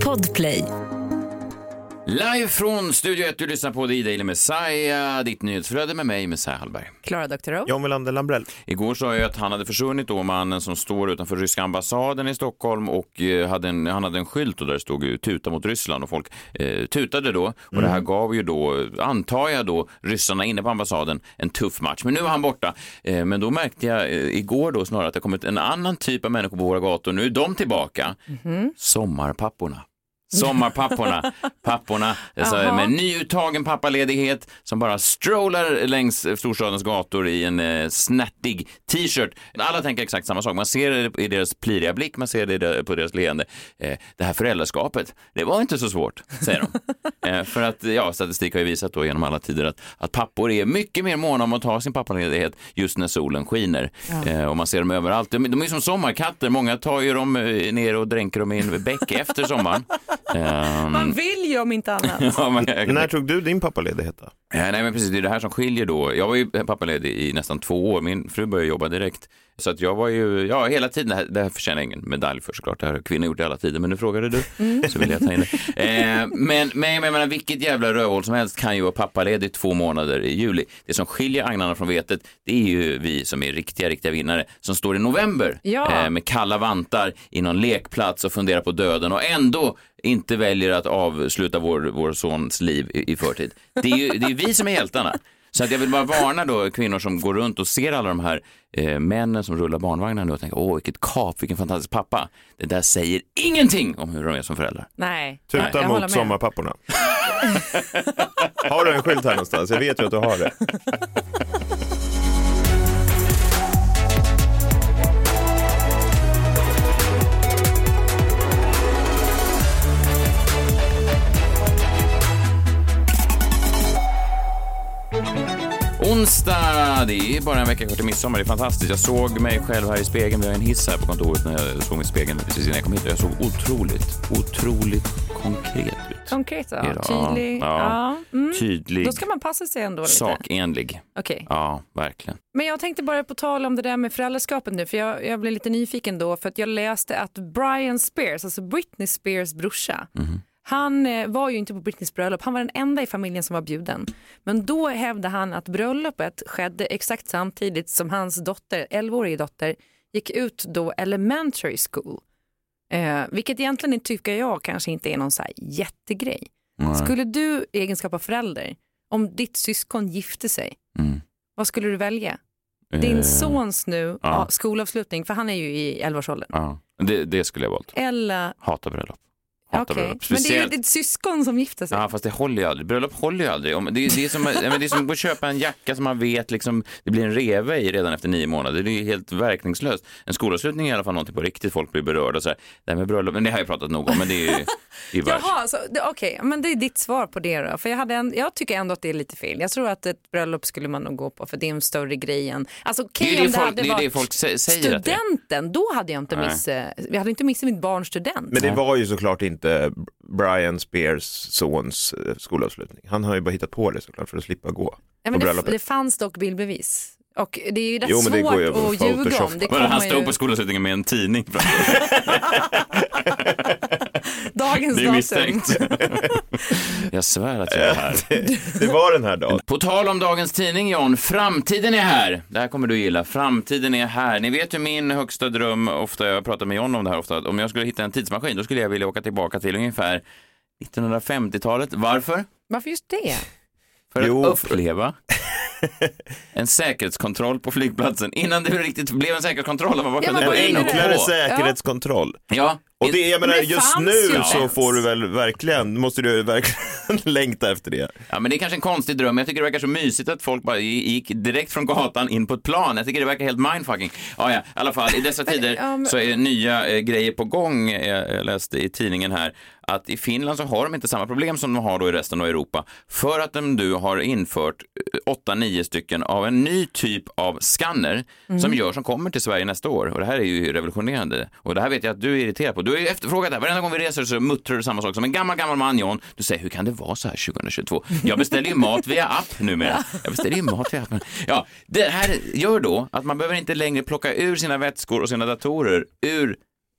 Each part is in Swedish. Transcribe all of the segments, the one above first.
Podplay. Live från Studio 1, du lyssnar på The Daily Messiah, ditt nyhetsflöde med mig, Messiah Hallberg. Klara Doktorow. John Melander Lambrell. Igår sa jag att han hade försvunnit då, mannen som står utanför ryska ambassaden i Stockholm och eh, hade en, han hade en skylt och där stod ju tuta mot Ryssland och folk eh, tutade då och det här gav ju då, antar jag då, ryssarna inne på ambassaden en tuff match. Men nu var han borta. Eh, men då märkte jag eh, igår då snarare att det kommit en annan typ av människor på våra gator. Nu är de tillbaka. Sommarpapporna. Sommarpapporna, papporna Jaha. med nyuttagen pappaledighet som bara strollar längs storstadens gator i en eh, snärtig t-shirt. Alla tänker exakt samma sak. Man ser det i deras pliriga blick, man ser det på deras leende. Eh, det här föräldraskapet, det var inte så svårt, säger de. eh, för att ja, statistik har ju visat då genom alla tider att, att pappor är mycket mer måna om att ta sin pappaledighet just när solen skiner. Eh, och man ser dem överallt. De, de är som sommarkatter, många tar ju dem eh, ner och dränker dem i en bäck efter sommaren. Ehm, Man vill ju om inte annat. ja, men, Men när tog du din pappaledighet då? Ja, nej men precis, det är det här som skiljer då. Jag var ju pappaledig i nästan två år, min fru började jobba direkt. Så att jag var ju, ja hela tiden, det här, det här förtjänar jag ingen medalj för såklart, det här har kvinnor gjort i alla tider, men nu frågade du, så vill jag ta in det. Eh, men, men jag menar, vilket jävla rövhål som helst kan ju vara pappaledig två månader i juli. Det som skiljer agnarna från vetet, det är ju vi som är riktiga, riktiga vinnare, som står i november Ja. eh, med kalla vantar i någon lekplats och funderar på döden och ändå inte väljer att avsluta vår, vår sons liv i, i förtid. Det är ju det är vi som är hjältarna. Så att jag vill bara varna då kvinnor som går runt och ser alla de här eh, männen som rullar barnvagnar nu och tänker åh vilket kap, vilken fantastisk pappa. Det där säger ingenting om hur de är som föräldrar. Nej, Tuta håller mot sommarpapporna. har du en skylt här någonstans? Jag vet ju att du har det. Onsdag, det är bara en vecka kvar till midsommar, det är fantastiskt. Jag såg mig själv här i spegeln, vi har en hiss här på kontoret när jag såg mig i spegeln precis innan jag kom hit jag såg otroligt, otroligt konkret ut. Konkret, ja. Tydlig. ja. Ja. Mm. Tydlig, Då ska man passa sig ändå lite. sakenlig. Okej. Ja, verkligen. Men jag tänkte bara på tal om det där med föräldraskapet nu, för jag, jag blev lite nyfiken då, för att jag läste att Brian Spears, alltså Britney Spears brorsa, han eh, var ju inte på Britneys bröllop, han var den enda i familjen som var bjuden. Men då hävdade han att bröllopet skedde exakt samtidigt som hans dotter, 11-årige dotter, gick ut då elementary school. Eh, vilket egentligen tycker jag kanske inte är någon så här jättegrej. Skulle du i egenskap av förälder, om ditt syskon gifte sig, Mm. vad skulle du välja? Din Eh, sons nu, ja. skolavslutning, för han är ju i 11-årsåldern. Ja, det, det skulle jag valt. Eller, Hata bröllop. Hatar bröllop. men det är ju Speciellt- ditt syskon som gifter sig. Ja, fast det håller ju aldrig. Bröllop håller ju aldrig. Det är, det är, som, det är som att köpa en jacka som man vet liksom, det blir en reve i redan efter nio månader. Det är ju helt verkningslöst. En skolavslutning är i alla fall någonting på riktigt. Folk blir berörda så här. Det här med bröllop, men det har jag pratat nog om, men det är ju världs- Jaha, okej, men det är ditt svar på det då. För jag, hade en, jag tycker ändå att det är lite fel. Jag tror att ett bröllop skulle man nog gå på för det är en större grej än... Alltså okej ju om det folk, hade det är det varit folk sä- säger att det är. studenten, då hade jag inte missat, vi hade inte missat mitt barns student. Men det var ju såklart inte Brian Spears sons eh, skolavslutning. Han har ju bara hittat på det såklart för att slippa gå Ja, men det, bröllopet. det fanns dock bildbevis. Och det är ju rätt Jo, svårt går ju att ljuga om. Det Men han stod ju på skolavslutningen med en tidning. dagens datum. misstänkt. Jag svär att jag är här. Det var den här dagen. På tal om dagens tidning John, framtiden är här. Det här kommer du gilla. Framtiden är här. Ni vet ju min högsta dröm, ofta jag pratar med John om det här ofta, om jag skulle hitta en tidsmaskin då skulle jag vilja åka tillbaka till ungefär 1950-talet. Varför? Varför just det? För att Jo, uppleva en säkerhetskontroll på flygplatsen innan det riktigt blev en säkerhetskontroll. Bara Ja, kunde vad det? Enklare säkerhetskontroll. Ja, Och det, jag menar, Men det just nu så får du väl verkligen, måste du verkligen längta efter det. Ja, men det är kanske en konstig dröm. Jag tycker det verkar så mysigt att folk bara gick direkt från gatan in på ett plan. Jag tycker det verkar helt mindfucking. Ja, ja, i alla fall i dessa tider men- så är nya eh, grejer på gång. Eh, Jag läste i tidningen här att i Finland så har de inte samma problem som de har då i resten av Europa för att de nu har infört eh, åtta, nio stycken av en ny typ av skanner som gör som kommer till Sverige nästa år. Och det här är ju revolutionerande. Och det här vet jag att du är irriterad på. Du har ju efterfrågat det här. Varenda gång vi reser så muttrar du samma sak som en gammal, gammal man, John. Du säger, hur kan det vara så här 2022? Jag beställer ju mat via app numera. Jag beställer ju mat via appen. Ja, det här gör då att man behöver inte längre plocka ur sina vätskor och sina datorer ur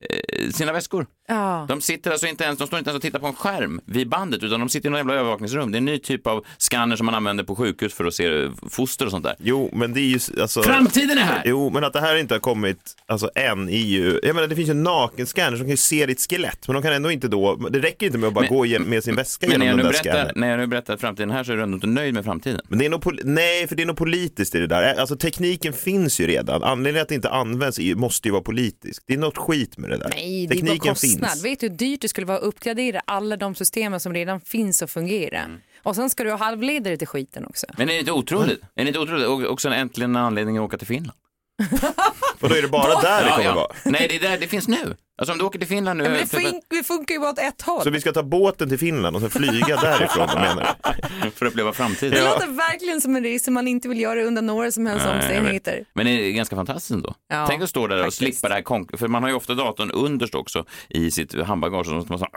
eh, sina väskor. Ja. De sitter alltså inte ens, de står inte ens och tittar på en skärm vid bandet utan de sitter i något jävla övervakningsrum. Det är en ny typ av scanner som man använder på sjukhus för att se foster och sånt där. Jo, men det är ju alltså... Framtiden är här! Jo, men att det här inte har kommit alltså, än är ju, jag menar det finns ju nakenscanner som kan ju se ditt skelett, men de kan ändå inte då, det räcker inte med att bara Men- gå med sin väska genom jag, den nu där berättar, scannern. när jag nu berättar framtiden här så är du ändå inte nöjd med framtiden. Men det är nog, nej, för det är nog politiskt i det där. Alltså tekniken finns ju redan. Anledningen att det inte används är, ju- måste ju vara politisk. Det är något skit med det där. Nej, det är bara Tekniken kostnad. finns. Vet du hur dyrt det skulle vara att uppgradera alla de systemen som redan finns och fungerar? Mm. Och sen ska du ha halvledare till skiten också. Men är det inte otroligt? Är det inte otroligt? Och också äntligen en anledning att åka till Finland. Och då är det bara där det kommer vara. Nej, det är där det finns nu. Alltså om du åker till Finland nu. Men det, för, fun- det funkar ju bara åt ett håll. Så vi ska ta båten till Finland och sen flyga därifrån, menar du? för att uppleva framtiden. Det låter verkligen som en resa man inte vill göra under några som helst Nej, omständigheter. Men det är ganska fantastiskt ändå. Ja, Tänk att stå där och faktiskt. slippa det här konk- För man har ju ofta datorn underst också i sitt handbagage. Och så man så...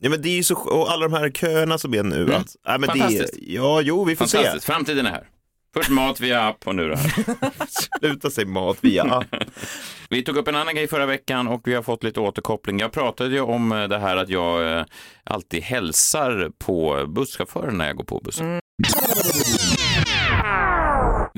Ja, men det är ju så, och alla de här köerna som är nu. Mm. Alltså. Ja, men det, Fantastiskt. ja, jo, vi får se. Framtiden är här. Först mat via app och nu det här. Sluta sig mat via app. Vi tog upp en annan grej förra veckan och vi har fått lite återkoppling. Jag pratade ju om eh, det här att jag eh, alltid hälsar på busschauffören när jag går på bussen.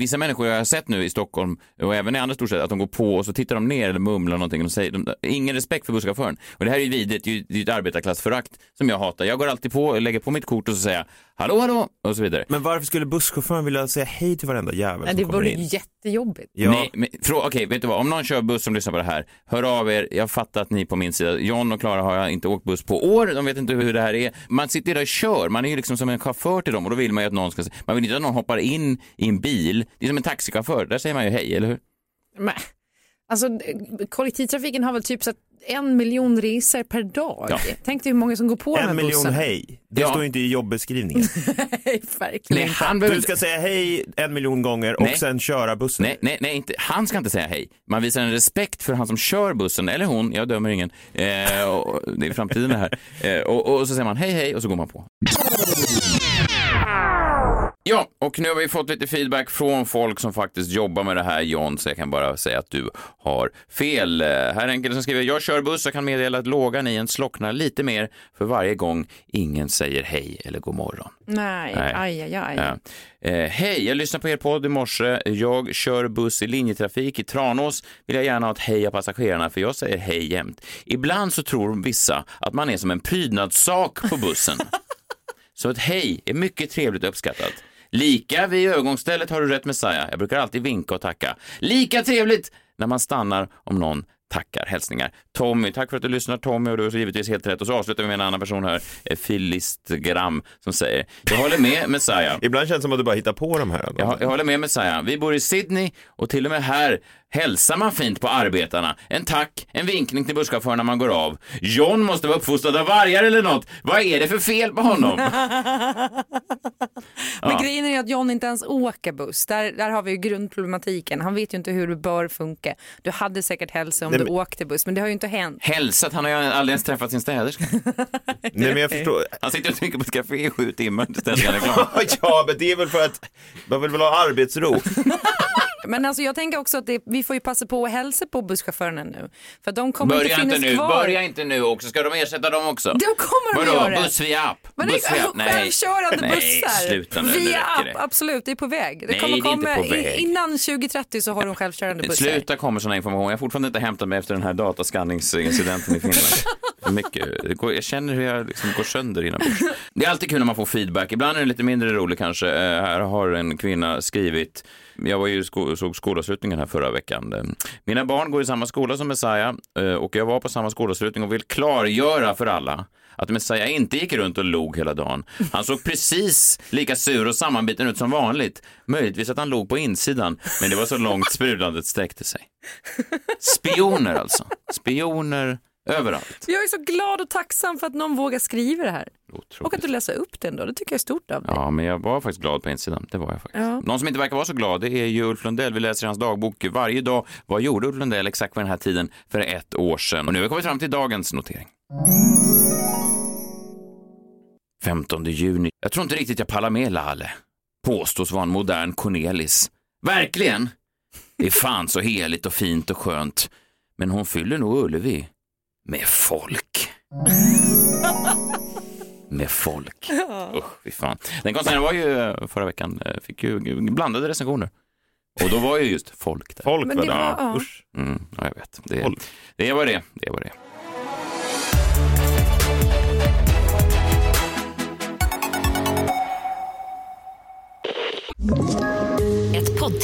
Vissa människor jag har sett nu i Stockholm och även i andra storstäder att de går på och så tittar de ner eller mumlar någonting och säger de, ingen respekt för busschauffören. Och det här är ju vidrigt, det är ju det är ett arbetarklassförakt som jag hatar. Jag går alltid på, lägger på mitt kort och så säger jag hallå hallå och så vidare. Men varför skulle busschauffören vilja säga hej till varenda jävel Nej, som det kommer vore in? jättejobbigt. Ja. Nej, men frå- okej, vet du vad? Om någon kör buss som lyssnar på det här, hör av er. Jag fattar att ni är på min sida. John och Klara har jag inte åkt buss på år. De vet inte hur det här är. Man sitter där och kör. Man är ju liksom som en chaufför till dem och då vill man ju att någon ska... Man vill inte att någon hoppar in i en bil. Det är som en taxichaufför. Där säger man ju hej, eller hur? Men, alltså, kollektivtrafiken har väl typ så en miljon resor per dag. Ja. Tänk dig hur många som går på de här En miljon hej. Det Ja. står ju inte i jobbeskrivningen. Nej, verkligen Nej, han Du behöver... ska säga hej en miljon gånger och Nej. sen köra bussen. Nej, nej, nej, inte. han ska inte säga hej. Man visar en respekt för han som kör bussen, eller hon, jag dömer ingen. Eh, och, det är framtiden det här. Eh, och, och så säger man hej, hej och så går man på. Ja, och nu har vi fått lite feedback från folk som faktiskt jobbar med det här, John, så jag kan bara säga att du har fel. Eh, Här är en kille som skriver, jag kör buss och kan meddela att lågan i en slocknar lite mer för varje gång ingen säger hej eller god morgon. Nej, Nej. aj, aj, aj. Ja. Eh, Hej, jag lyssnar på er podd i morse. Jag kör buss i linjetrafik i Tranås. Vill jag gärna ha ett hej av passagerarna för jag säger hej jämt. Ibland så tror vissa att man är som en prydnadssak på bussen. så ett hej är mycket trevligt och uppskattat. Lika vid övergångsstället har du rätt Messiah. Jag brukar alltid vinka och tacka. Lika trevligt när man stannar om någon tackar. Hälsningar. Tommy, tack för att du lyssnar Tommy och du har givetvis helt rätt. Och så avslutar vi med en annan person här, eh, Filistgram, som säger, jag håller med Messiah. Ibland känns det som att du bara hittar på de här. Jag, jag håller med Messiah. Vi bor i Sydney och till och med här hälsar man fint på arbetarna. En tack, en vinkning till busschauffören när man går av. John måste vara uppfostrad av vargar eller något. Vad är det för fel på honom? Men Ja. grejen är att John inte ens åker buss. Där, där har vi ju grundproblematiken. Han vet ju inte hur det bör funka. Du hade säkert hälsa om Nej, du men- åkte buss, men det har ju inte hänt. Hälsat, han har ju aldrig ens träffat sin städerska. Nej, men jag förstår. Han sitter och trycker på ett café i sju timmar tills städerskan är klar. ja, men det är väl för att man vill väl ha arbetsro. Men alltså jag tänker också att det, vi får ju passa på att hälsa på busschaufförerna nu. För de kommer inte Börja finnas inte nu, kvar. börja inte nu också. Ska de ersätta dem också? De kommer de Vadå, göra. buss via app? Men buss via... är självkörande Nej, bussar. sluta nu, Via räcker det. app, absolut, det är på väg. Det Nej, kommer det är inte komma på väg. Innan 2030 så har de självkörande bussar. Sluta kommer här information. Jag har fortfarande inte hämtat mig efter den här dataskanningsincidenten i Finland. Mycket. Jag känner hur jag liksom går sönder inombords. Det är alltid kul när man får feedback. Ibland är det lite mindre roligt kanske. Eh, här har en kvinna skrivit jag var ju sko såg skolavslutningen här förra veckan. Eh, Mina barn går i samma skola som Messiah eh, och jag var på samma skolavslutning och vill klargöra för alla att Messiah inte gick runt och log hela dagen. Han såg precis lika sur och sammanbiten ut som vanligt. Möjligtvis att han log på insidan, men det var så långt sprudlandet sträckte sig. Spioner alltså. Spioner överallt. Jag är så glad och tacksam för att någon vågar skriva det här. Och att Otroligt. du läser upp det ändå, det tycker jag är stort av dig. Ja, men jag var faktiskt glad på insidan. Det var jag faktiskt. Ja. Någon som inte verkar vara så glad, det är ju Ulf Lundell. Vi läser hans dagbok varje dag. Vad gjorde Ulf Lundell exakt vid den här tiden för ett år sedan? Och nu har vi kommit fram till dagens notering. 15 juni. Jag tror inte riktigt jag pallar med Lale. Påstås vara en modern Cornelis. Verkligen! Det är fan så heligt och fint och skönt. Men hon fyller nog Ullevi. Med folk. med folk. Usch, fy fan. Den konserten var ju eh, förra veckan, eh, fick ju blandade recensioner. Och då var ju just folk där. Folk Men var det var- ja. Usch. Mm, ja, jag vet. Det, det var det. Det var det. Ett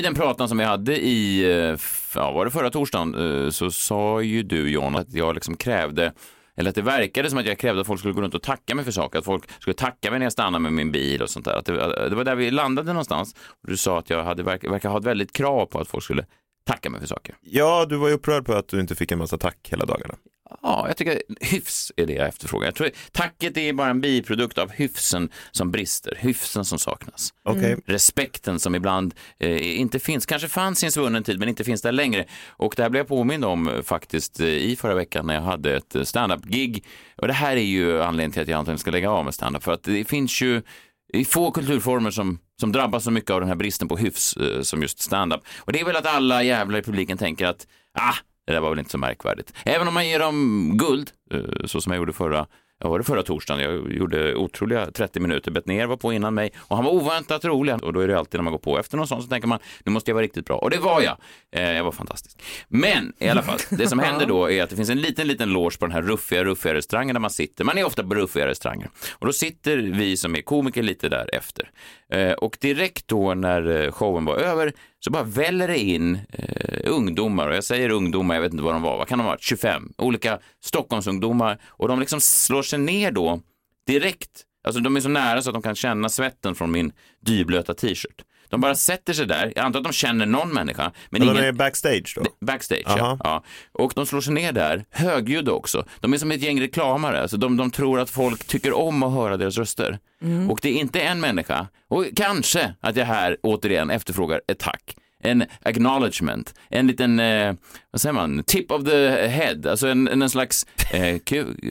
I den pratan som vi hade i, eh, ja, var det förra torsdagen, eh, så sa ju du John att jag liksom krävde eller att det verkade som att jag krävde att folk skulle gå runt och tacka mig för saker, att folk skulle tacka mig när jag stannade med min bil och sånt där. Att det, eh, det var där vi landade någonstans. Och du sa att jag hade, verk, verkar ha ett väldigt krav på att folk skulle tacka mig för saker. Ja, du var ju upprörd på att du inte fick en massa tack hela dagarna. Ja, jag tycker hyfs är det jag efterfrågar. Jag tror tacket är bara en biprodukt av hyfsen som brister, hyfsen som saknas. Okej. respekten som ibland eh, inte finns, kanske fanns i en svunnen tid men inte finns där längre. Och det här blev jag påmind om eh, faktiskt eh, i förra veckan när jag hade ett eh, stand-up-gig. Och det här är ju anledningen till att jag antagligen ska lägga av med stand-up för att det finns ju i få kulturformer som, som drabbas så mycket av den här bristen på hyfs eh, som just stand-up. Och det är väl att alla jävlar i publiken tänker att ah, det där var väl inte så märkvärdigt. Även om man ger dem guld, eh, så som jag gjorde förra Ja, var det förra torsdagen? Jag gjorde otroliga 30 minuter. Bettner var på innan mig och han var oväntat rolig. Och då är det alltid när man går på efter någon sån så tänker man nu måste jag vara riktigt bra. Och det var jag. Eh, jag var fantastisk. Men i alla fall, det som händer då är att det finns en liten, liten loge på den här ruffiga, ruffiga restaurangen där man sitter. Man är ofta på ruffiga restauranger. Och då sitter vi som är komiker lite där efter. Eh, och direkt då när eh, showen var över så bara väller det in eh, ungdomar, och jag säger ungdomar, jag vet inte vad de var, vad kan de ha varit, 25, olika Stockholmsungdomar. Och de liksom slår sig ner då direkt, alltså de är så nära så att de kan känna svetten från min dyblöta t-shirt. De bara sätter sig där, jag antar att de känner någon människa, men Men ingen... de är backstage då? Backstage, ja. Aha. ja. Och de slår sig ner där, högljudda också. De är som ett gäng reklamare, alltså de, de tror att folk tycker om att höra deras röster. Och det är inte en människa, och kanske att jag här återigen efterfrågar ett tack. En acknowledgement, en liten, eh, vad säger man, tip of the head, alltså en, en slags eh,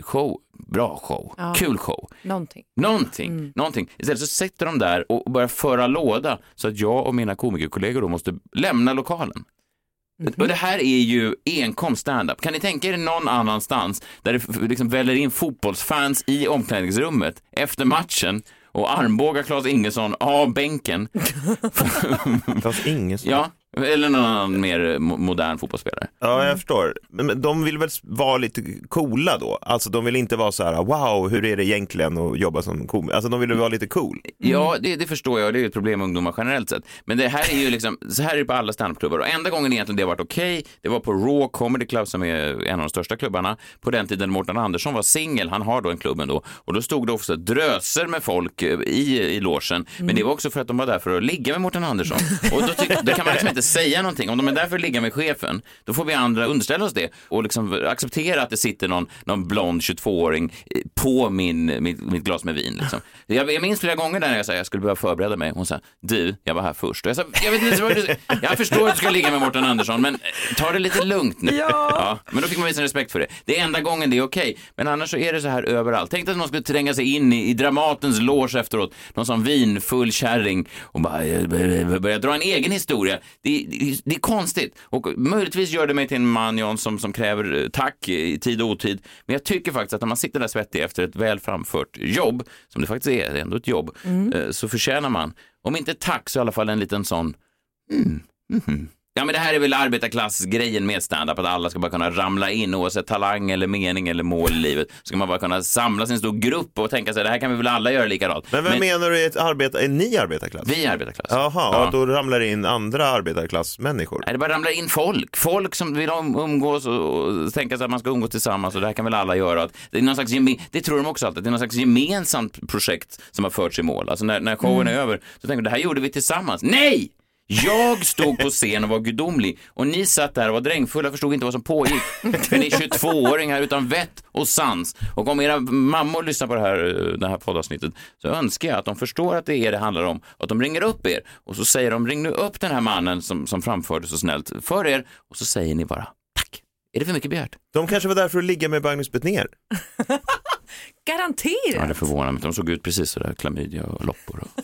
show, bra show, Ja. kul show. Någonting. Någonting, någonting. Istället så sitter de där och börjar föra låda så att jag och mina komikerkollegor då måste lämna lokalen. Och det här är ju enkom stand-up. Kan ni tänka er någon annanstans där det liksom väller in fotbollsfans i omklädningsrummet efter matchen och armbågar Claes Ingesson av bänken. Fast ingen som... Ja, eller någon annan mer mo- modern fotbollsspelare. Ja, jag förstår. Men, de vill väl vara lite coola då? Alltså de vill inte vara så här, wow, hur är det egentligen att jobba som komiker? Alltså de vill vara lite cool. Ja, det, det förstår jag det är ju ett problem med ungdomar generellt sett. Men det här är ju liksom, så här är det på alla standupklubbar och enda gången egentligen det har varit okej, det var på Raw Comedy Club som är en av de största klubbarna. På den tiden Mårten Andersson var singel, han har då en klubben då, och då stod det också dröser med folk eh, i, i logen. Men det var också för att de var där för att ligga med Mårten Andersson. Och då, tyck, då kan man liksom inte säga någonting. Om de är där för att ligga med chefen, då får vi andra underställa oss det och liksom acceptera att det sitter någon, någon blond 22-åring på min, mitt, mitt glas med vin. Liksom. Jag, jag minns flera gånger där när jag sa jag skulle behöva förbereda mig. Hon sa, du, jag var här först. Och jag sa, jag vet inte vad du, jag förstår att du ska ligga med Mårten Andersson, men ta det lite lugnt nu. Ja. men då fick man visa respekt för det. Det är enda gången det är okej, men annars så är det så här överallt. Tänk att någon skulle tränga sig in i, i Dramatens loge efteråt, någon sån vinfull kärring och bara eh, börja dra en egen historia. Det, det, det är konstigt och möjligtvis gör det mig till en man, som, som kräver eh, tack i tid och otid. Men jag tycker faktiskt att när man sitter där svettig efter ett väl framfört jobb, som det faktiskt är, det är ändå ett jobb, eh, så förtjänar man, om inte tack så i alla fall en liten sån, mm, mhm. Ja men det här är väl arbetarklassgrejen med standup, att alla ska bara kunna ramla in oavsett talang eller mening eller mål i livet. Så ska man bara kunna samlas i en stor grupp och tänka sig det här kan vi väl alla göra likadant. Men vem menar du är ett arbeta, är ni arbetarklass? Vi är arbetarklass. Jaha, Ja. och då ramlar det in andra arbetarklassmänniskor. Nej, det bara ramlar in folk. Folk som vill um- umgås och, och tänka sig att man ska umgås tillsammans och det här kan väl alla göra. Att Det, är någon slags geme- det tror de också alltid, det är någon slags gemensamt projekt som har förts i mål. Alltså när, när showen är över så tänker de det här gjorde vi tillsammans. Nej! Jag stod på scen och var gudomlig och ni satt där och var drängfulla och förstod inte vad som pågick. För ni är 22-åringar utan vett och sans. Och om era mammor lyssnar på det här, eh, det här poddavsnittet så önskar jag att de förstår att det är det handlar om och att de ringer upp er och så säger de ring nu upp den här mannen som, som framförde så snällt för er och så säger ni bara tack. Är det för mycket begärt? De kanske var där för att ligga med Magnus Betnér. Garanterat. Ja, det förvånar mig. De såg ut precis sådär, klamydia och loppor. Och...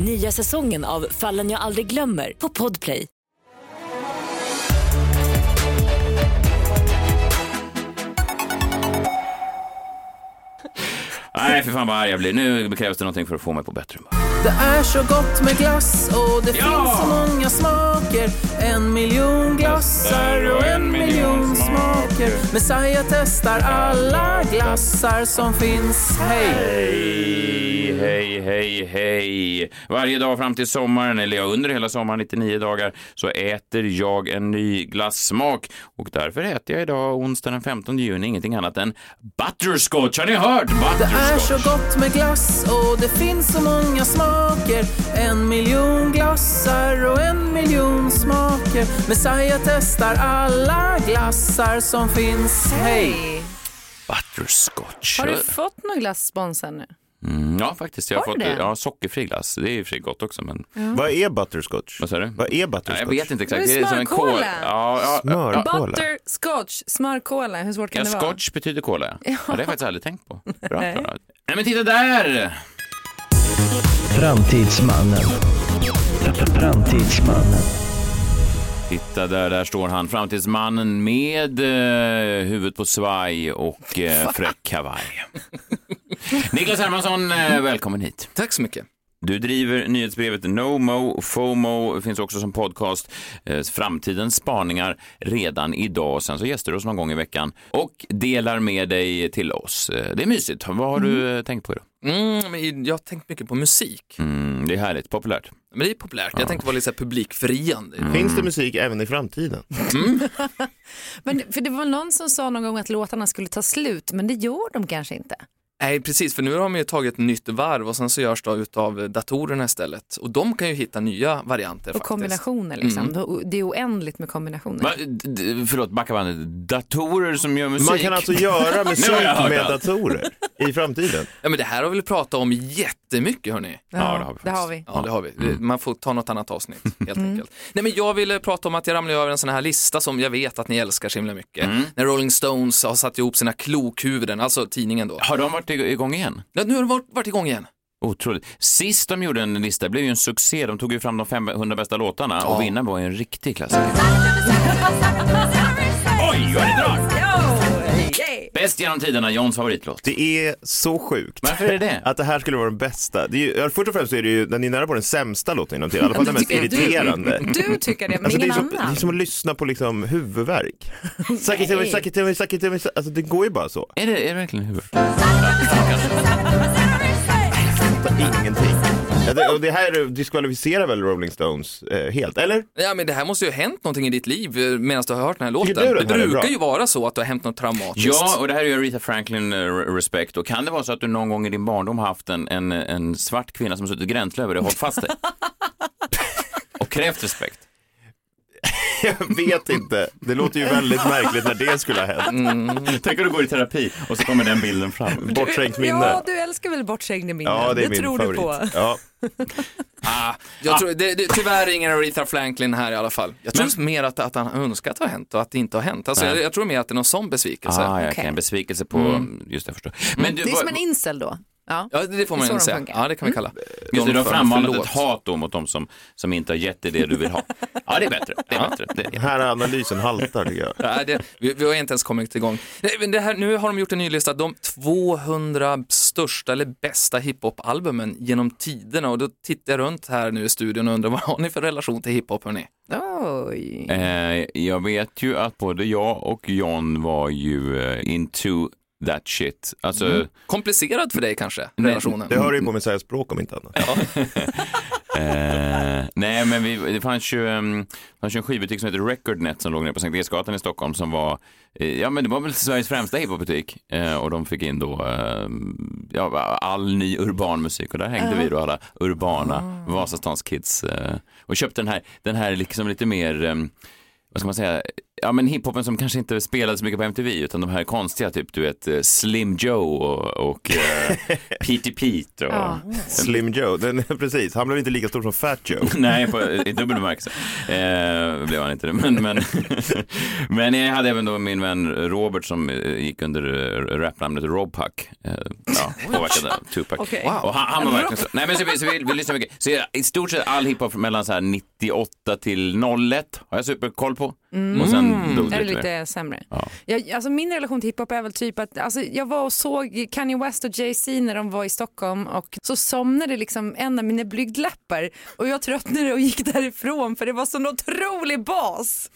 Nya säsongen av Fallen jag aldrig glömmer på Podplay. Nej, för fan vad arg jag blir. Nu krävs det någonting för att få mig på bättre humör. Det är så gott med glass och det Ja! finns så många smaker En miljon glassar och en miljon smaker Messiah testar alla glassar som finns Hej! Hej, hej, hej, hej. Varje dag fram till sommaren, eller ja, under hela sommaren, 99 dagar, så äter jag en ny glassmak. Och därför äter jag idag, onsdag den 15 juni, ingenting annat än butterscotch. Har ni hört? Det är så Butterscotch. gott med glass och det finns så många smaker En miljon glassar och en miljon smaker Messiah testar alla glassar som finns Hej! Butterscotch. Har du fått någon glass sponsor nu? Mm, ja, faktiskt. Jag har Har fått det? ja, sockerfri glass. Det är ju för gott också, men... Vad är butterscotch? Vad sa du? Vad är Ja, butterscotch? jag vet inte exakt. Det är som en kol. Ja, ja, ja, ja. Smörkola. Butterscotch, smörkola, hur svårt kan Ja, det vara? scotch betyder cola, ja. ja. Det har jag faktiskt aldrig tänkt på. Bra, Klara. Nej, men titta där! Framtidsmannen. Framtidsmannen. Titta där, där står han, framtidsmannen med eh, huvudet på svaj och eh, fräck kavaj. Niklas Hermansson, eh, välkommen hit. Tack så mycket. Du driver nyhetsbrevet No Mo FOMO, finns också som podcast. Eh, framtidens spaningar redan idag. Sen så gäster du oss någon gång i veckan och delar med dig till oss. Eh, det är mysigt. Vad har du eh, tänkt på idag? Mm, jag har tänkt mycket på musik. Mm, det är härligt, populärt. Men det är populärt. Jag tänkte vara lite så här publikfriande. Finns det musik även i framtiden? Men, för det var någon som sa någon gång att låtarna skulle ta slut, men det gör de kanske inte. Nej, precis, för nu har de ju tagit nytt varv och sen så görs det utav datorerna istället. Och de kan ju hitta nya varianter Och faktiskt. kombinationer liksom. Mm. Det är oändligt med kombinationer. Va, d- förlåt, backa bandet. Datorer som gör musik. Man kan alltså göra musik med datorer i framtiden. Ja, men det här har vi pratat om jättemycket hörni. Ja, det har vi det har vi. Ja, det har vi. Mm. Man får ta något annat avsnitt helt enkelt. Nej, men jag ville prata om att jag ramlade över en sån här lista som jag vet att ni älskar så himla mycket. Mm. När Rolling Stones har satt ihop sina klokhuvuden, alltså tidningen då. Har de varit ig- igång igen? Ja, nu har det varit, varit igång igen. Otroligt. Sist de gjorde en lista blev ju en succé. De tog ju fram de 500 bästa låtarna och vinnaren var ju en riktig klassiker. Oj, vad det drar! Bäst genom tiderna, Johns favoritlåt. Det är så sjukt. Varför är det det? Att det här skulle vara den bästa. Det är ju, först och främst så är det ju, den är nära på den sämsta låten inom tiden, i alla fall den mest Tycker du- irriterande. Du tycker det, men Alltså, det, är ingen som, det är annan. som att lyssna på liksom huvudvärk. Sakitumi, sakitumi, sakitumi, alltså det går ju bara så. Är det, är det verkligen huvudet? Ingenting. Det, och det här diskvalificerar väl Rolling Stones eh, helt, eller? Ja, men det här måste ju ha hänt någonting i ditt liv eh, medan du har hört den här låten. Du den det är brukar ju vara så att det har hänt något traumatiskt. Ja, och det här är ju Aretha Franklin eh, respect. Och kan det vara så att du någon gång i din barndom haft en, en, en svart kvinna som suttit gränsle över dig och hållit fast dig? och krävt respekt? Jag vet inte. Det låter ju väldigt märkligt när det skulle ha hänt. Mm. Tänk om du går i terapi och så kommer den bilden fram. Bortträngt minne. Ja, du älskar väl bortträngda minnen? Ja, det är min tror favorit. du på. Ja. Ah, jag tror, det, det, tyvärr ingen Aretha Franklin här i alla fall. Jag tror mer att, att han önskar att det har hänt och att det inte har hänt. Alltså, jag, jag tror mer att det är någon sån besvikelse. Ah, okay. En besvikelse på, Mm. just det, jag förstår. Men du, Det är som en incel då. Ja. Ja, det får man de säga. funkar. Ja, det kan vi kalla. Just det, du har frammanat ett hat då mot de som, som inte har gett dig det du vill ha. Ja, det är bättre. Det är bättre. Det är Den här analysen haltar tycker jag. Nej, det, vi, vi har inte ens kommit igång. Det här, nu har de gjort en ny lista, de 200 största eller bästa hiphop-albumen genom tiderna och då tittar jag runt här nu i studion och undrar vad har ni för relation till hiphop hörni? Oj. Eh, jag vet ju att både jag och John var ju eh, into that shit. Alltså, Mm. Komplicerad för dig kanske, Nej, relationen? Det hör ju på mig säga språk om inte annat. eh, nej, men vi, det fanns ju, um, fanns ju en skivbutik som heter Recordnet som låg nere på Sankt Eriksgatan i Stockholm som var, eh, ja men det var väl Sveriges främsta hiphopbutik eh, och de fick in då eh, ja, all ny urban musik och där hängde vi då alla urbana Vasastans kids eh, och köpte den här, den här liksom lite mer um, vad ska man säga, ja men hiphopen som kanske inte spelades så mycket på MTV utan de här konstiga typ du vet eh, Slim Joe och, och Petey Pete och Ja. Slim Joe, den, precis. Han blev inte lika stor som Fat Joe. Nej, på, i dubbel bemärkelse eh, blev han inte det. Men, men, men jag hade även då min vän Robert som eh, gick under rapnamnet Rob Puck. Eh, ja, påverkade Tupac. Okej. Och han, han var verkligen så. Nej, men så, vi, så vi, vi lyssnar mycket. Så i stort sett all hiphop mellan så här 98 till 01 har jag superkoll på. Och sen dog Är det lite mer. lite sämre? Ja. Jag, alltså min relation till hiphop är väl typ att alltså, jag var och såg Kanye West och Jay-Z när de var i Stockholm och så somnade liksom en av mina blygdläppar och jag tröttnade och gick därifrån för det var sån otrolig bas.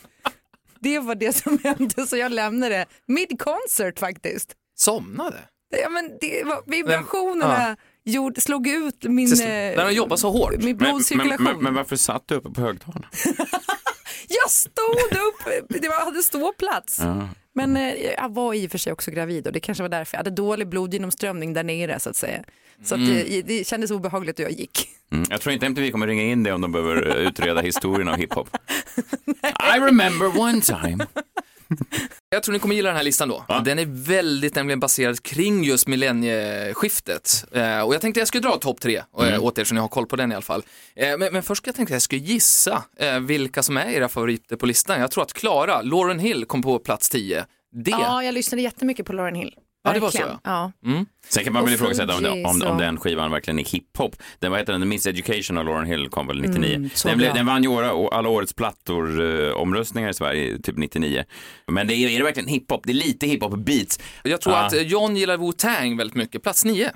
Det var det som hände så jag lämnade mid-concert faktiskt. Somnade? Ja, men det var, vibrationerna gjorde, slog ut min, eh, När de jobbar så hårt. min Men, men, blodcirkulation. men, men varför satt du uppe på högtalarna? Jag stod upp, det var, hade ståplats. Ja. Men eh, jag var i och för sig också gravid och det kanske var därför. Jag hade dålig blodgenomströmning där nere så att säga. Så att det, det kändes obehagligt och jag gick. Mm, jag tror inte MTV kommer ringa in det om de behöver eh, utreda historien av hiphop. I remember one time. Jag tror ni kommer gilla den här listan då. Ja. Den är väldigt nämligen baserad kring just millennieskiftet. Eh, och jag tänkte jag skulle dra topp tre eh, åt er så ni har koll på den i alla fall. Eh, men, men först ska jag tänkte jag skulle gissa eh, vilka som är era favoriter på listan. Jag tror att Klara, Lauren Hill kom på plats 10. Det. Ja, jag lyssnade jättemycket på Lauren Hill. Ja, det var så, ja. Sen kan man väl ifrågasätta om, om, om den skivan verkligen är hiphop. Den, vad heter den, The Miseducation av Lauren Hill kom väl 99. Mm, den, blev, den vann ju alla årets plattor-omröstningar i Sverige, typ 99. Men det är, är det verkligen hiphop? Det är lite hiphop-beats. Jag tror Ja. att eh, John gillar Wu-Tang väldigt mycket. Plats 9.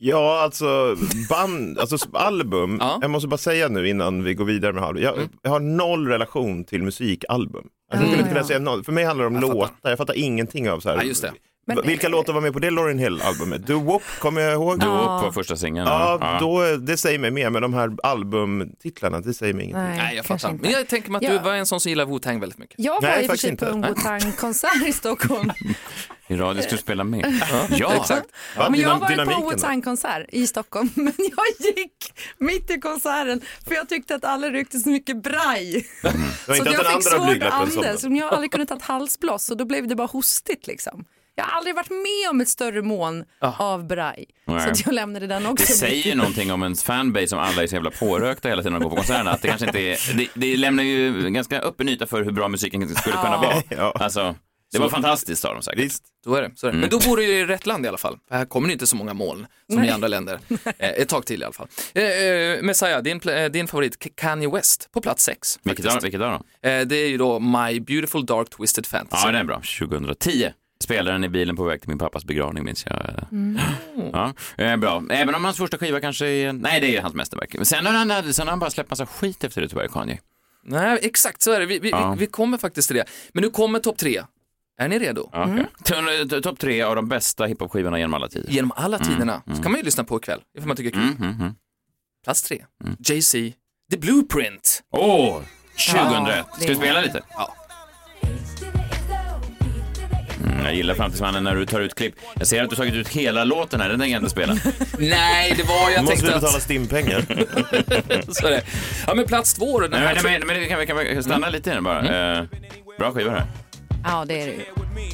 Ja, alltså band, alltså album. Ja. Mm. Jag måste bara säga nu innan vi går vidare med album. Jag, jag har noll relation till musikalbum. Alltså, jag skulle inte kunna säga noll. För mig handlar det om Jag fattar. låtar. Jag fattar ingenting av så här. Ja, Va- Vilka låtar var med på det Lauryn Hill-albumet? Do Wop kommer jag ihåg. Då på första singeln. Ja, då, det säger mig mer, men de här albumtitlarna, det säger mig ingenting. Nej, Nej, jag fattar. inte. Men jag tänker mig att Ja. du var en sån som gillar Wu-Tang väldigt mycket. Jag var Nej, i och för sig på en Wu-Tang-konsert i Stockholm. I radio ska du spela med. Ja, Exakt. Ja, men jag var på en. Wu-Tang-konsert i Stockholm, men jag gick mitt i konserten för jag tyckte att alla ryckte så mycket braj. Var Så jag fick svårt andas, som jag har aldrig kunnat ta ett halsbloss och då blev det bara hostigt liksom. Jag har aldrig varit med om ett större mån av braj. Nej. Så att jag lämnade den också. Det säger någonting om ens fanbase om alla är så jävla pårökta hela tiden när de går på konserterna. Att det kanske inte är, det, det lämnar ju ganska öppen yta för hur bra musiken skulle kunna vara. Ja. Alltså, det var fantastiskt sa de säkert. Visst. Så är det. Så är det. Men då bor du ju i rätt land i alla fall. Här kommer det inte så många moln som i andra länder. Eh, ett tag till i alla fall. Eh, eh, Messiah, din, eh, din favorit Kanye West på plats sex. Vilket år då? Eh, det är ju då My Beautiful Dark Twisted Fantasy. Ja, den är bra. 2010. Spelade den i bilen på väg till min pappas begravning minns jag. Ja, eh, bra. Även om hans första skiva kanske är, nej det är hans mästerverk. Men Sen har han, sen har han bara släppt massa skit efter det tyvärr, Kanye. Nej, exakt så är det. Vi, vi, Ja. vi, vi kommer faktiskt till det. Men nu kommer topp tre. Är ni redo? T- t- Topp tre av de bästa hiphop-skivorna genom alla tider. Genom alla tiderna så kan man ju lyssna på ikväll, ifall man tycker kul. Mm, mm, mm. Plats tre, Jay-Z, The Blueprint. Åh, 2001. Ja, Ska vi spela lite? Ja. Jag gillar Framtidsmannen när du tar ut klipp. Jag ser att du tagit ut hela låten här, den tänker jag inte spela. Nej, det var, jag Måste tänkte du betala stimpengar? Så är det. Ja, men plats två då. Den Nej, här, men, men, men vi kan, vi kan, vi stanna lite i den bara. Eh, bra skiva det här. Ja, det är det ju.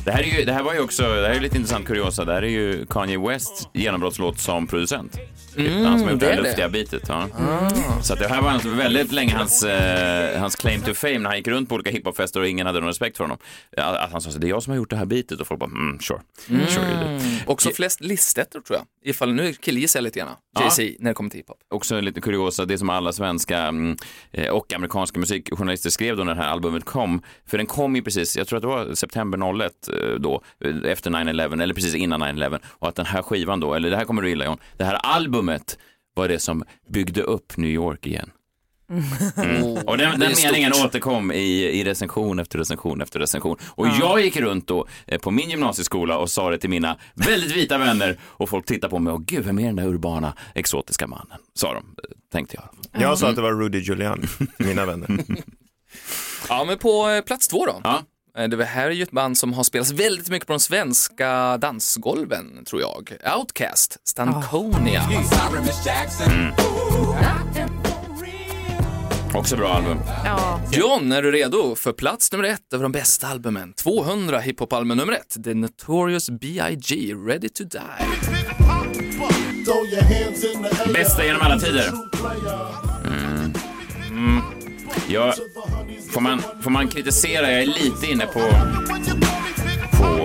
Det här, är ju, det här var ju också, det här är lite intressant kuriosa, det här är ju Kanye Wests genombrottslåt som producent. Mm, han som gjort det här luftiga bitet. Ja. Så att det här var alltså väldigt länge hans, eh, hans claim to fame när han gick runt på olika hiphopfester och ingen hade någon respekt för honom. Att att han sa så det är jag som har gjort det här bitet och folk bara mm, sure. sure you do. Också flest listettor tror jag. Ifall, nu killgissar jag lite grann. Jay-Z när det kommer till hiphop. Också lite kuriosa, det som alla svenska mm, eh, och amerikanska musikjournalister skrev då när det här albumet kom. För den kom ju precis, jag tror att det var september 01 eh, då, eh, efter 9-11, eller precis innan 9-11. Och att den här skivan då, eller det här kommer du gilla John, det här albumet var det som byggde upp New York igen. Mm. Och den, den är stort. meningen återkom i, i recension efter recension efter recension. Och jag gick runt då eh, på min gymnasieskola och sa det till mina väldigt vita vänner och folk tittade på mig och gud, vem är den där urbana exotiska mannen? Sa de, eh, tänkte jag. Jag sa att det var Rudy Giuliani, mina vänner. Ja, men på eh, plats två då. Ja. Eh, Det här är ju ett band som har spelats väldigt mycket på de svenska dansgolven, tror jag. Outcast, Stankonia. Också bra album. Ja. John, är du redo för plats nummer ett över de bästa albumen? 200 hiphop-album nummer ett, The Notorious B.I.G. Ready to Die. Bästa genom alla tider. Mm. Mm. Jag, får, man, får man kritisera, jag är lite inne på, på,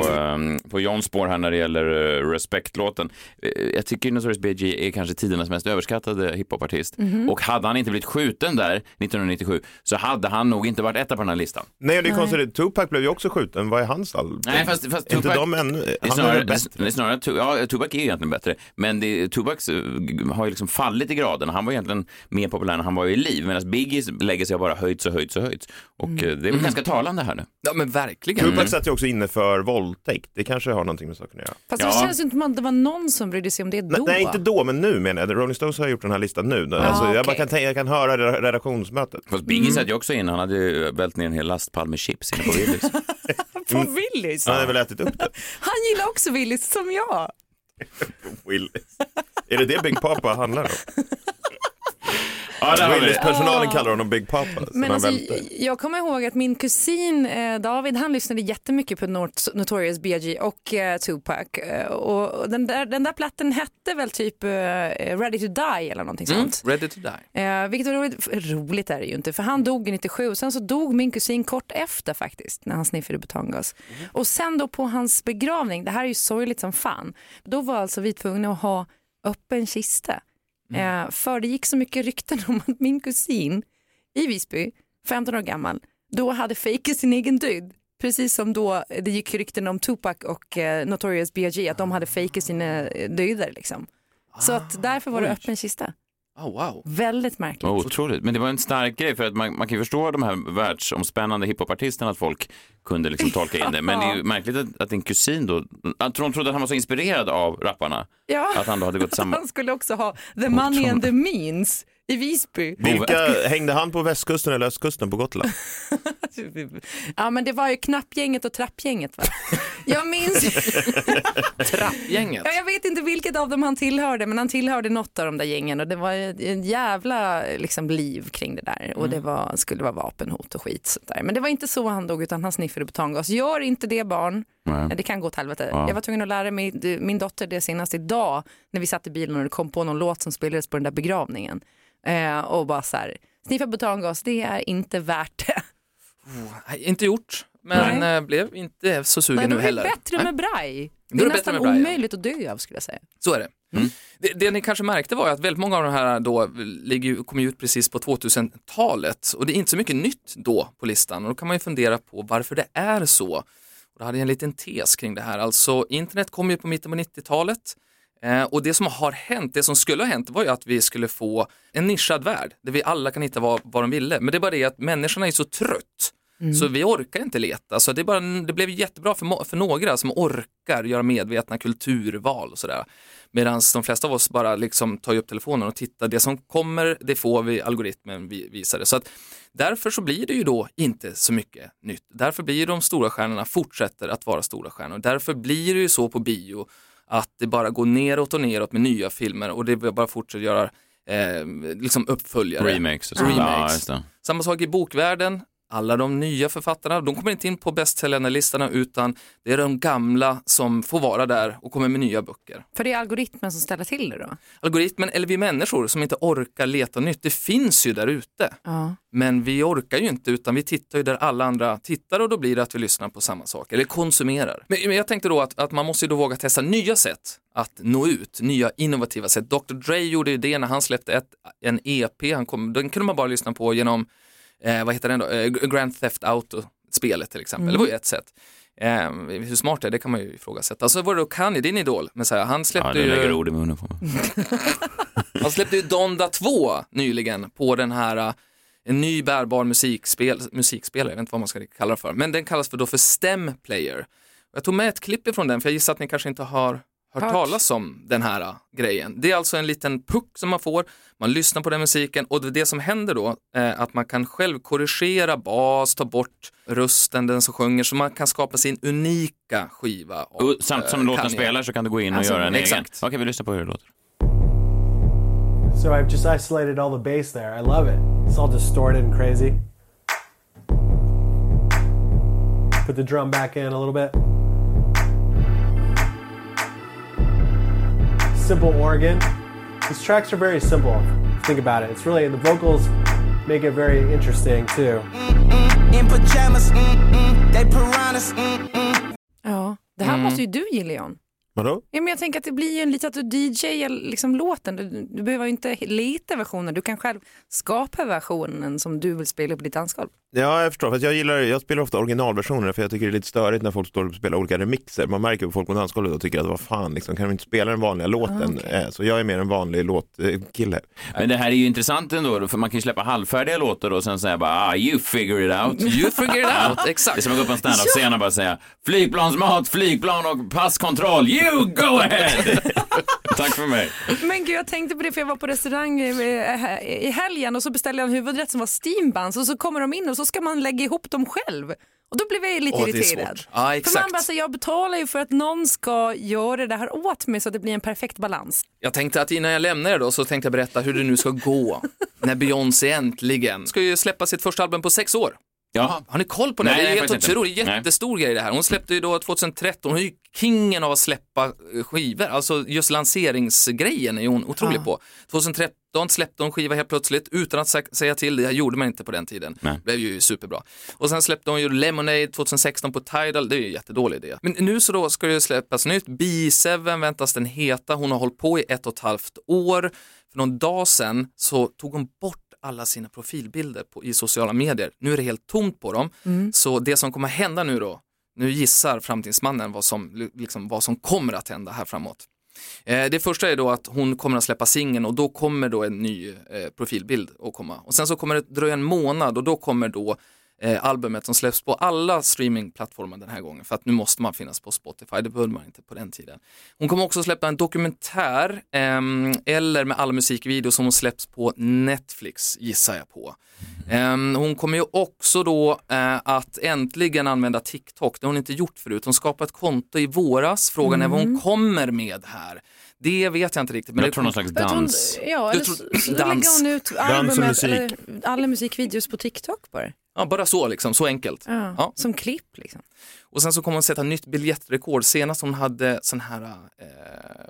på Johns spår här när det gäller uh, Respect-låten. Eh, jag tycker Notorious B.I.G. är kanske tidernas mest överskattade hiphopartist. Och hade han inte blivit skjuten där 1997 så hade han nog inte varit etta på den här listan. Nej, det är konstigt. Tupac blev ju också skjuten. Vad är hans album? Nej, fast, fast Är inte Tupac- de ännu... Är Han är snarare, väl bättre? det är snarare ja, Tupac är ju egentligen bättre, men det, Tupacs eh, har ju liksom fallit i graden. Han var egentligen mer populär när han var i liv, medan Biggies lägger sig bara höjts och höjts och höjts. Och eh, det är väl ganska talande här nu. Ja, men verkligen. Tupac satt ju också inne för våldtäkt. Det kanske har någonting med saken att göra. Fast Ja. det känns ju inte som att det var någon som brydde sig om det då. nej, inte då, men nu menar jag. Rolling Stones har gjort den här listan nu. Alltså, jag, bara okej. kan, tänka- jag kan höra re- redaktionsmötet. Fast Biggie satt ju också in, han hade ju vält ner en hel lastpall med chips inne på Willys. På Willys. Han hade väl ätit upp det. Han gillar också Willys som jag. Willys. Är det det Big Papa handlar om? Ja, har vi. Willys-personalen kallar honom Big Papa. Men alltså, jag kommer ihåg att min kusin eh, David, han lyssnade jättemycket på Not- Notorious B.I.G. och eh, Tupac. Eh, och och den, där, den där platten hette väl typ eh, Ready to Die eller någonting Mm, sånt. ready to die. Eh, vilket var roligt, roligt är det ju inte för han dog 97 och sen så dog min kusin kort efter faktiskt när han sniffade butangas. Och sen då på hans begravning, det här är ju sorgligt som fan, då var alltså vi tvungna att ha öppen kista. Eh, för det gick så mycket rykten om att min kusin i Visby, 15 år gammal, då hade fejkat sin egen död. Precis som då det gick rykten om Tupac och eh, Notorious B.I.G. att de hade fejkat sina eh, döder liksom. Så att därför var det öppen kista. Oh, wow. Väldigt märkligt. Oh, otroligt, men det var en stark grej för att man, man kan ju förstå de här världsomspännande hiphopartisterna att folk kunde liksom tolka in det. Men det är ju märkligt att, att din kusin då, att de trodde att han var så inspirerad av rapparna, Ja. att han då hade gått samma... Han skulle också ha the money and the means i Visby. Vilka, hängde han på västkusten eller östkusten på Gotland? Ja men det var ju knappgänget och trappgänget va? Jag minns, Trappgänget. ja, jag vet inte vilket av dem han tillhörde men han tillhörde något av de där gängen och det var en jävla liksom, liv kring det där och det var, skulle vara vapenhot och skit sånt där. Men det var inte så han dog utan han sniffade butangas. Gör inte det barn, Nej. det kan gå åt helvete. Ja. Jag var tvungen att lära mig, min dotter det senast idag när vi satt i bilen och det kom på någon låt som spelades på den där begravningen. Eh, och bara så här, sniffa butangas det är inte värt det. Nej, inte gjort, men eh, blev inte så sugen Nej, nu är det heller. bättre Nej, med braj. Det är är det bättre nästan ja. omöjligt att dö av skulle jag säga. Så är det. det. Det ni kanske märkte var att väldigt många av de här då ligger, kom ut precis på 2000-talet och det är inte så mycket nytt då på listan och då kan man ju fundera på varför det är så. Och då hade jag en liten tes kring det här. Alltså internet kom ju på mitten på 90-talet eh, och det som har hänt, det som skulle ha hänt var ju att vi skulle få en nischad värld där vi alla kan hitta vad, vad de ville. Men det är bara det att människorna är så trött Så vi orkar inte leta. Så det, bara, det blev jättebra för, för några som orkar göra medvetna kulturval och sådär. Medan de flesta av oss bara liksom tar upp telefonen och tittar. Det som kommer, det får vi, algoritmen vi- visar det. Så att därför så blir det ju då inte så mycket nytt. Därför blir de stora stjärnorna fortsätter att vara stora stjärnor. Därför blir det ju så på bio att det bara går neråt och neråt med nya filmer och det bara fortsätter göra eh, liksom uppföljare. Remakes så. Ja. Samma sak i bokvärlden. Alla de nya författarna, de kommer inte in på bästsäljarlistorna utan det är de gamla som får vara där och kommer med nya böcker. För det är algoritmen som ställer till det då? Algoritmen eller vi människor som inte orkar leta nytt, det finns ju där ute. Ja. Men vi orkar ju inte utan vi tittar ju där alla andra tittar och då blir det att vi lyssnar på samma sak eller konsumerar. Men, men jag tänkte då att, att man måste ju då våga testa nya sätt att nå ut, nya innovativa sätt. Dr Dre gjorde ju det när han släppte ett, en EP, han kom, den kunde man bara lyssna på genom, eh, vad heter den då, eh, Grand Theft Auto spelet till exempel, Mm. det var ju ett sätt. Eh, hur smart det är, det kan man ju ifrågasätta. Så var det då Kanye, din idol, men så här, han Ja, släppte du lägger ju... ord i munnen på mig. Han släppte ju Donda 2 nyligen på den här, uh, en ny bärbar musikspel, musikspelare, jag vet inte vad man ska kalla det för, men den kallas för då för STEM Player. Jag tog med ett klipp ifrån den, för jag gissar att ni kanske inte har hört Hört. talas om den här uh, grejen. Det är alltså en liten puck som man får, man lyssnar på den musiken och det, det som händer då är att man kan själv korrigera bas, ta bort rösten, den som sjunger, så man kan skapa sin unika skiva. Och Samtidigt som eh, låten spelar så kan du gå in och Alltså, göra en egen. exakt. Okej, vi lyssnar på hur det låter. So I've just isolated all the bass there. I love it. It's all distorted and crazy. Put the drum back in a little bit. Simple organ. These tracks are very simple. Think about it. It's really the vocals make it very interesting too. In pajamas, they piranhas. Ja, det här Mm. måste ju du gilla John. Vadå? Ja, men jag tänker att det blir ju en lite att du DJar liksom låten. Du, du behöver ju inte leta versioner, du kan själv skapa versionen som du vill spela på ditt dansgolv. Ja, jag förstår. För att jag, gillar, jag spelar ofta originalversioner för jag tycker det är lite störigt när folk står och spelar olika remixer. Man märker på folk på dansgolvet och tycker att vad fan, liksom, kan de inte spela den vanliga låten? Eh, Så jag är mer en vanlig låtkille. Men det här är ju intressant ändå, för man kan ju släppa halvfärdiga låtar och sen säga bara ah, you figure it out. You figure it out, exakt. Det är som att gå upp på en standup-scen och bara säga flygplansmat, flygplan och passkontroll, you go ahead! Tack för mig. Men gud, jag tänkte på det för jag var på restaurang eh, i helgen och så beställde jag en huvudrätt som var steambuns och så kommer de in och så ska man lägga ihop dem själv. Och då blev jag lite Åh, irriterad. Ja, För man bara, så, jag betalar ju för att någon ska göra det här åt mig så att det blir en perfekt balans. Jag tänkte att innan jag lämnar er då så tänkte jag berätta hur det nu ska gå när Beyoncé äntligen ska ju släppa sitt första album på sex år. Ja. Har ni koll på det? Nej, det är helt inte. otroligt, Nej. jättestor grej det här. Hon släppte ju då 2013, hon är ju kingen av att släppa eh, skivor, alltså just lanseringsgrejen är hon otrolig Ja. på. 2013 släppte hon skiva helt plötsligt utan att sä- säga till, det här gjorde man inte på den tiden. Nej. Det blev ju superbra. Och sen släppte hon ju Lemonade 2016 på Tidal, det är ju en jättedålig idé. Men nu så då ska det släppas nytt, B7 väntas den heta, hon har hållit på i ett och ett halvt år. För någon dag sedan så tog hon bort alla sina profilbilder på, i sociala medier. Nu är det helt tomt på dem. Så det som kommer hända nu då, nu gissar framtidsmannen vad som, liksom, vad som kommer att hända här framåt. Eh, det första är då att hon kommer att släppa singeln och då kommer då en ny eh, profilbild att komma. Och sen så kommer det dröja en månad och då kommer då eh, albumet som släpps på alla streamingplattformar den här gången för att nu måste man finnas på Spotify, det behövde man inte på den tiden. Hon kommer också släppa en dokumentär ehm, eller med alla musikvideor som hon släpps på Netflix gissar jag på. Ehm, hon kommer ju också då eh, att äntligen använda TikTok, det har hon inte gjort förut. Hon skapade ett konto i våras, frågan är vad hon kommer med här. Det vet jag inte riktigt. Men Jag det tror någon slags dans. Ja, eller så, så dans. lägger hon ut och albumet, musik. eller alla musikvideos på TikTok bara. Ja, bara så liksom, så enkelt. Ja, Ja. Som klipp liksom. Och sen så kommer hon sätta nytt biljettrekord. Senast hon hade sån här, eh,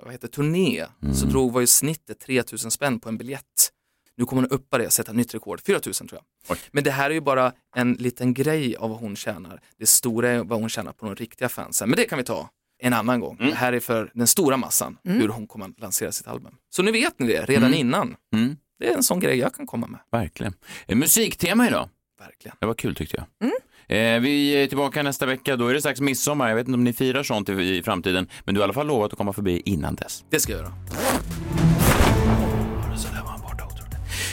vad heter turné, så drog var ju snittet 3000 spänn på en biljett. Nu kommer hon uppa det och sätta nytt rekord, 4000 tror jag. Oj. Men det här är ju bara en liten grej av vad hon tjänar. Det stora är vad hon tjänar på de riktiga fansen. Men det kan vi ta en annan gång. Det här är för den stora massan, hur hon kommer att lansera sitt album. Så nu vet ni det redan innan. Mm, Det är en sån grej jag kan komma med. verkligen. Eh, Musiktema idag. Verkligen. Det var kul tyckte jag. Eh, vi är tillbaka nästa vecka, då är det strax midsommar. Jag vet inte om ni firar sånt i, i framtiden, men du har i alla fall lovat att komma förbi innan dess. Det ska jag göra.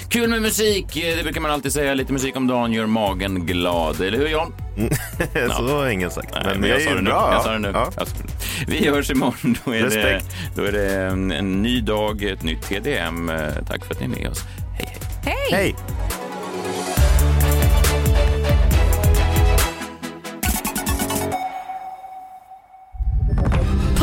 Kul med musik, det brukar man alltid säga. Lite musik om dagen gör magen glad. Eller hur John? Så har ingen sagt. Nej, Men, men jag det är sa det nu. bra. Jag sa det nu. Ja. Alltså, Vi hörs imorgon. Då är, det, Respekt. då är det en, en ny dag, ett nytt TDM. Eh, Tack för att ni är med oss. Hej, hej. Hej! Hej!